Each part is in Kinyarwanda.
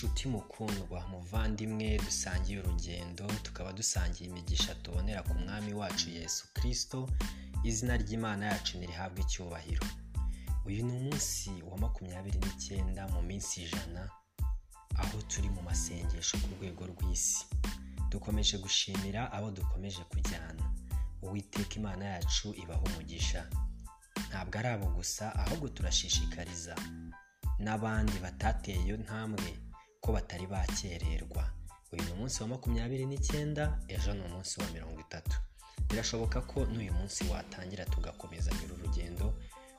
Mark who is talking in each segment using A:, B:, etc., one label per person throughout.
A: nshuti mukundwa muvandimwe dusangiye urugendo tukaba dusangiye imigisha tubonera ku mwami wacu yesu kirisito izina ry'imana yacu ntirihabwe icyubahiro. Uyu ni umunsi wa makumyabiri n'icyenda mu minsi ijana aho turi mu masengesho ku rwego rw'isi. Dukomeje gushimira abo dukomeje kujyana. Uwiteka imana yacu ibaha umugisha. Ntabwo ari abo gusa ahubwo turashishikariza n'abandi batateye iyo ntambwe. Ko batari bakererwa. Uyu ni umunsi wa makumyabiri n'icyenda ejo ni umunsi wa mirongo itatu. Birashoboka ko n'uyu munsi watangira tugakomeza uru rugendo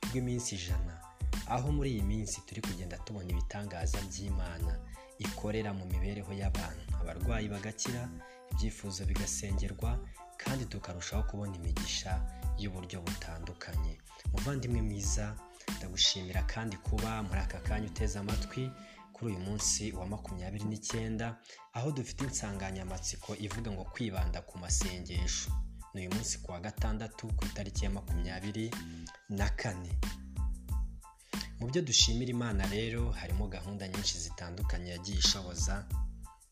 A: rw'iminsi ijana. Aho muri iyi minsi turi kugenda tubona ibitangaza by'imana ikorera mu mibereho y'abantu. Abarwayi bagakira ibyifuzo bigasengerwa kandi tukarushaho kubona imigisha y'uburyo butandukanye. Muvandimwe mwiza ndagushimira kandi kuba muri aka kanya uteze amatwi kuri uyu munsi wa makumyabiri n'icyenda aho dufite insanganyamatsiko ivuga ngo kwibanda ku masengesho ni uyu munsi ku wa gatandatu ku itariki ya makumyabiri na kane. Mu byo dushimira imana rero harimo gahunda nyinshi zitandukanye yagiye ishoboza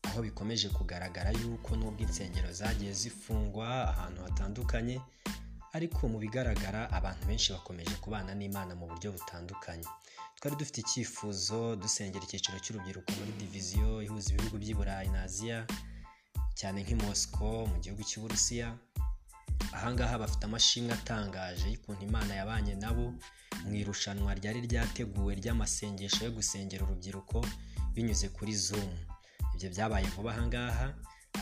A: aho bikomeje kugaragara yuko nubwo insengero zagiye zifungwa ahantu hatandukanye ariko mu bigaragara abantu benshi bakomeje kubana n'imana mu buryo butandukanye. Twari dufite icyifuzo dusengera icyiciro cy'urubyiruko muri diviziyo ihuza ibihugu by'i burayi na aziya cyane nk'i mosiko mu gihugu cy'uburusiya ahangaha bafite amashimwe atangaje y'ukuntu imana yabanye nabo mu irushanwa ryari ryateguwe ry'amasengesho yo gusengera urubyiruko binyuze kuri zoom. Ibyo byabaye vuba ahangaha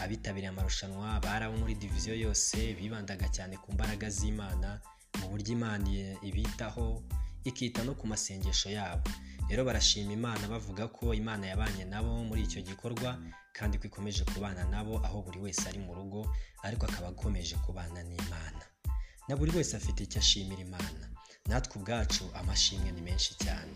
A: abitabiriye amarushanwa bari abo muri diviziyo yose bibandaga cyane ku mbaraga z'imana mu buryo imana ibitaho ikita no ku masengesho yabo. Rero barashima imana bavuga ko imana yabanye nabo muri icyo gikorwa kandi ko ikomeje kubana nabo aho buri wese ari mu rugo ariko akaba akomeje kubana n'imana. Na buri wese afite icyo ashimira imana. Natwe ubwacu amashimwe ni menshi cyane.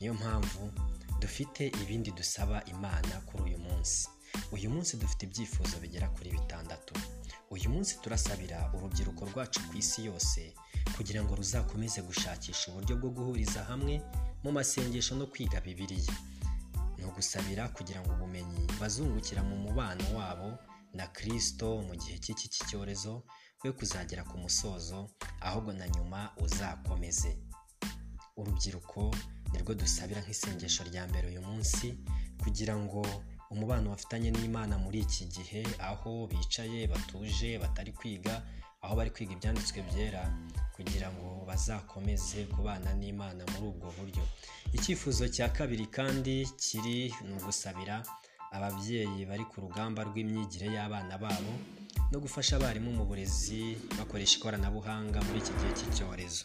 A: Niyo mpamvu dufite ibindi dusaba imana kuri uyu munsi. Uyu munsi dufite ibyifuzo bigera kuri bitandatu. Uyu munsi turasabira urubyiruko rwacu ku isi yose kugira ngo ruzakomeze gushakisha uburyo bwo guhuriza hamwe mu masengesho no kwiga bibiliya. Ni ugusabira kugira ngo ubumenyi bazungukira mu mubano wabo na kirisito mu gihe cy'iki cyorezo we kuzagera ku musozo ahubwo na nyuma uzakomeze. Urubyiruko nirwo dusabira nk'isengesho rya mbere uyu munsi kugira ngo umubano bafitanye n'imana muri iki gihe aho bicaye batuje batari kwiga aho bari kwiga ibyanditswe byera kugira ngo bazakomeze kubana n'imana muri ubwo buryo. Icyifuzo cya kabiri kandi kiri ni ugusabira ababyeyi bari ku rugamba rw'imyigire y'abana babo no gufasha abarimu mu burezi bakoresha ikoranabuhanga muri iki gihe cy'icyorezo.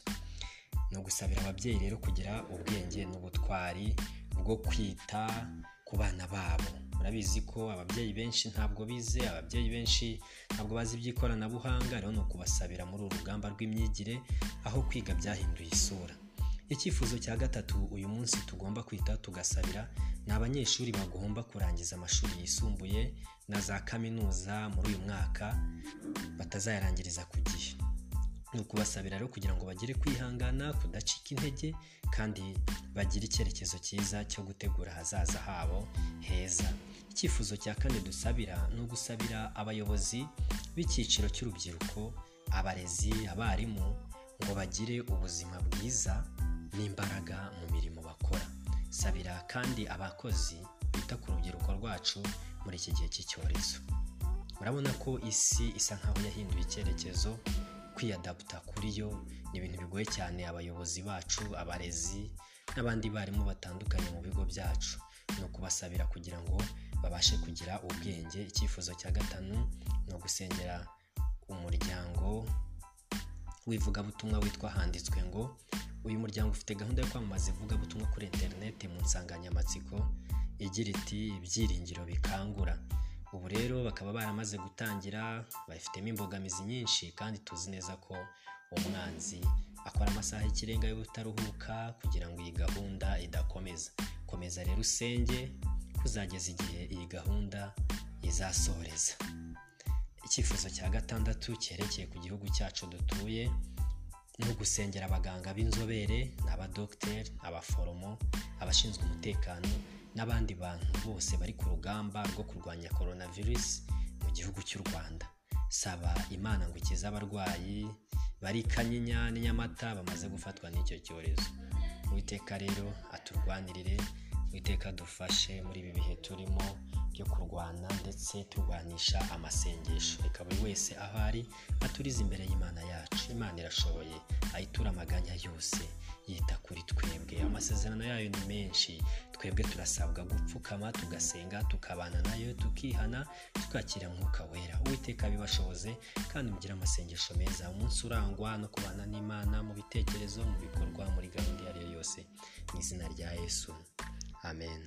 A: Ni ugusabira ababyeyi rero kugira ubwenge n'ubutwari bwo kwita ku bana babo. Murabizi ko ababyeyi benshi ntabwo bize ababyeyi benshi ntabwo bazi iby'ikoranabuhanga rero ni ukubasabira muri uru rugamba rw'imyigire aho kwiga byahinduye isura. Icyifuzo cya gatatu uyu munsi tugomba kwita tugasabira ni abanyeshuri bagomba kurangiza amashuri yisumbuye na za kaminuza muri uyu mwaka batazayarangiriza ku gihe. Ni ukubasabira rero kugira ngo bagere kwihangana kudacika intege kandi bagire icyerekezo cyiza cyo gutegura ahazaza habo heza. Icyifuzo cya kane dusabira ni ugusabira abayobozi b'icyiciro cy'urubyiruko abarezi abarimu ngo bagire ubuzima bwiza n'imbaraga mu mirimo bakora. Sabira kandi abakozi bita ku rubyiruko rwacu muri iki gihe cy'icyorezo. Murabona ko isi isa nkaho yahinduye icyerekezo kwiyadaputa kuri yo. Ni ibintu bigoye cyane abayobozi bacu abarezi n'abandi barimu batandukanye mu bigo byacu. Ni ukubasabira kugira ngo babashe kugira ubwenge. Icyifuzo cya gatanu ni ugusengera umuryango w'ivugabutumwa witwa handitswe ngo uyu muryango ufite gahunda yo kwamamaza ivugabutumwa kuri interineti mu nsanganyamatsiko igira iti ibyiringiro bikangura. Ubu rero bakaba baramaze gutangira babifitemo imbogamizi nyinshi kandi tuzi neza ko umwanzi akora amasaha y'ikirenga y'ubutaruhuka kugira ngo iyi gahunda idakomeza. Komeza rero usenge kuzageza igihe iyi gahunda izasoreza. Icyifuzo cya gatandatu cyerekeye ku gihugu cyacu dutuye ni ugusengera abaganga b'inzobere n'abadogiteri abaforomo abashinzwe umutekano n'abandi bantu bose bari ku rugamba rwo kurwanya coronavirus mu gihugu cy'u rwanda. Saba imana ngo ikize abarwayi bari kanyinya n'inyamata bamaze gufatwa n'icyo cyorezo. Uwiteka rero aturwanirire uwiteka dufashe muri ibi bihe turimo byo kurwana ndetse turwanisha amasengesho. Reka buri wese aho ari aturize imbere y'imana yacu. Imana irashoboye ayitura amaganya yose yita kuri twebwe. Amasezerano yayo ni menshi twebwe turasabwa gupfukama tugasenga tukabana na yo tukihana tukakira mwuka wera. Uwiteka bibashoboze kandi mugire amasengesho meza. Umunsi urangwa no kubana n'imana mu bitekerezo mu bikorwa muri gahunda iyo ari yo yose. Mu izina rya yesu. Amen.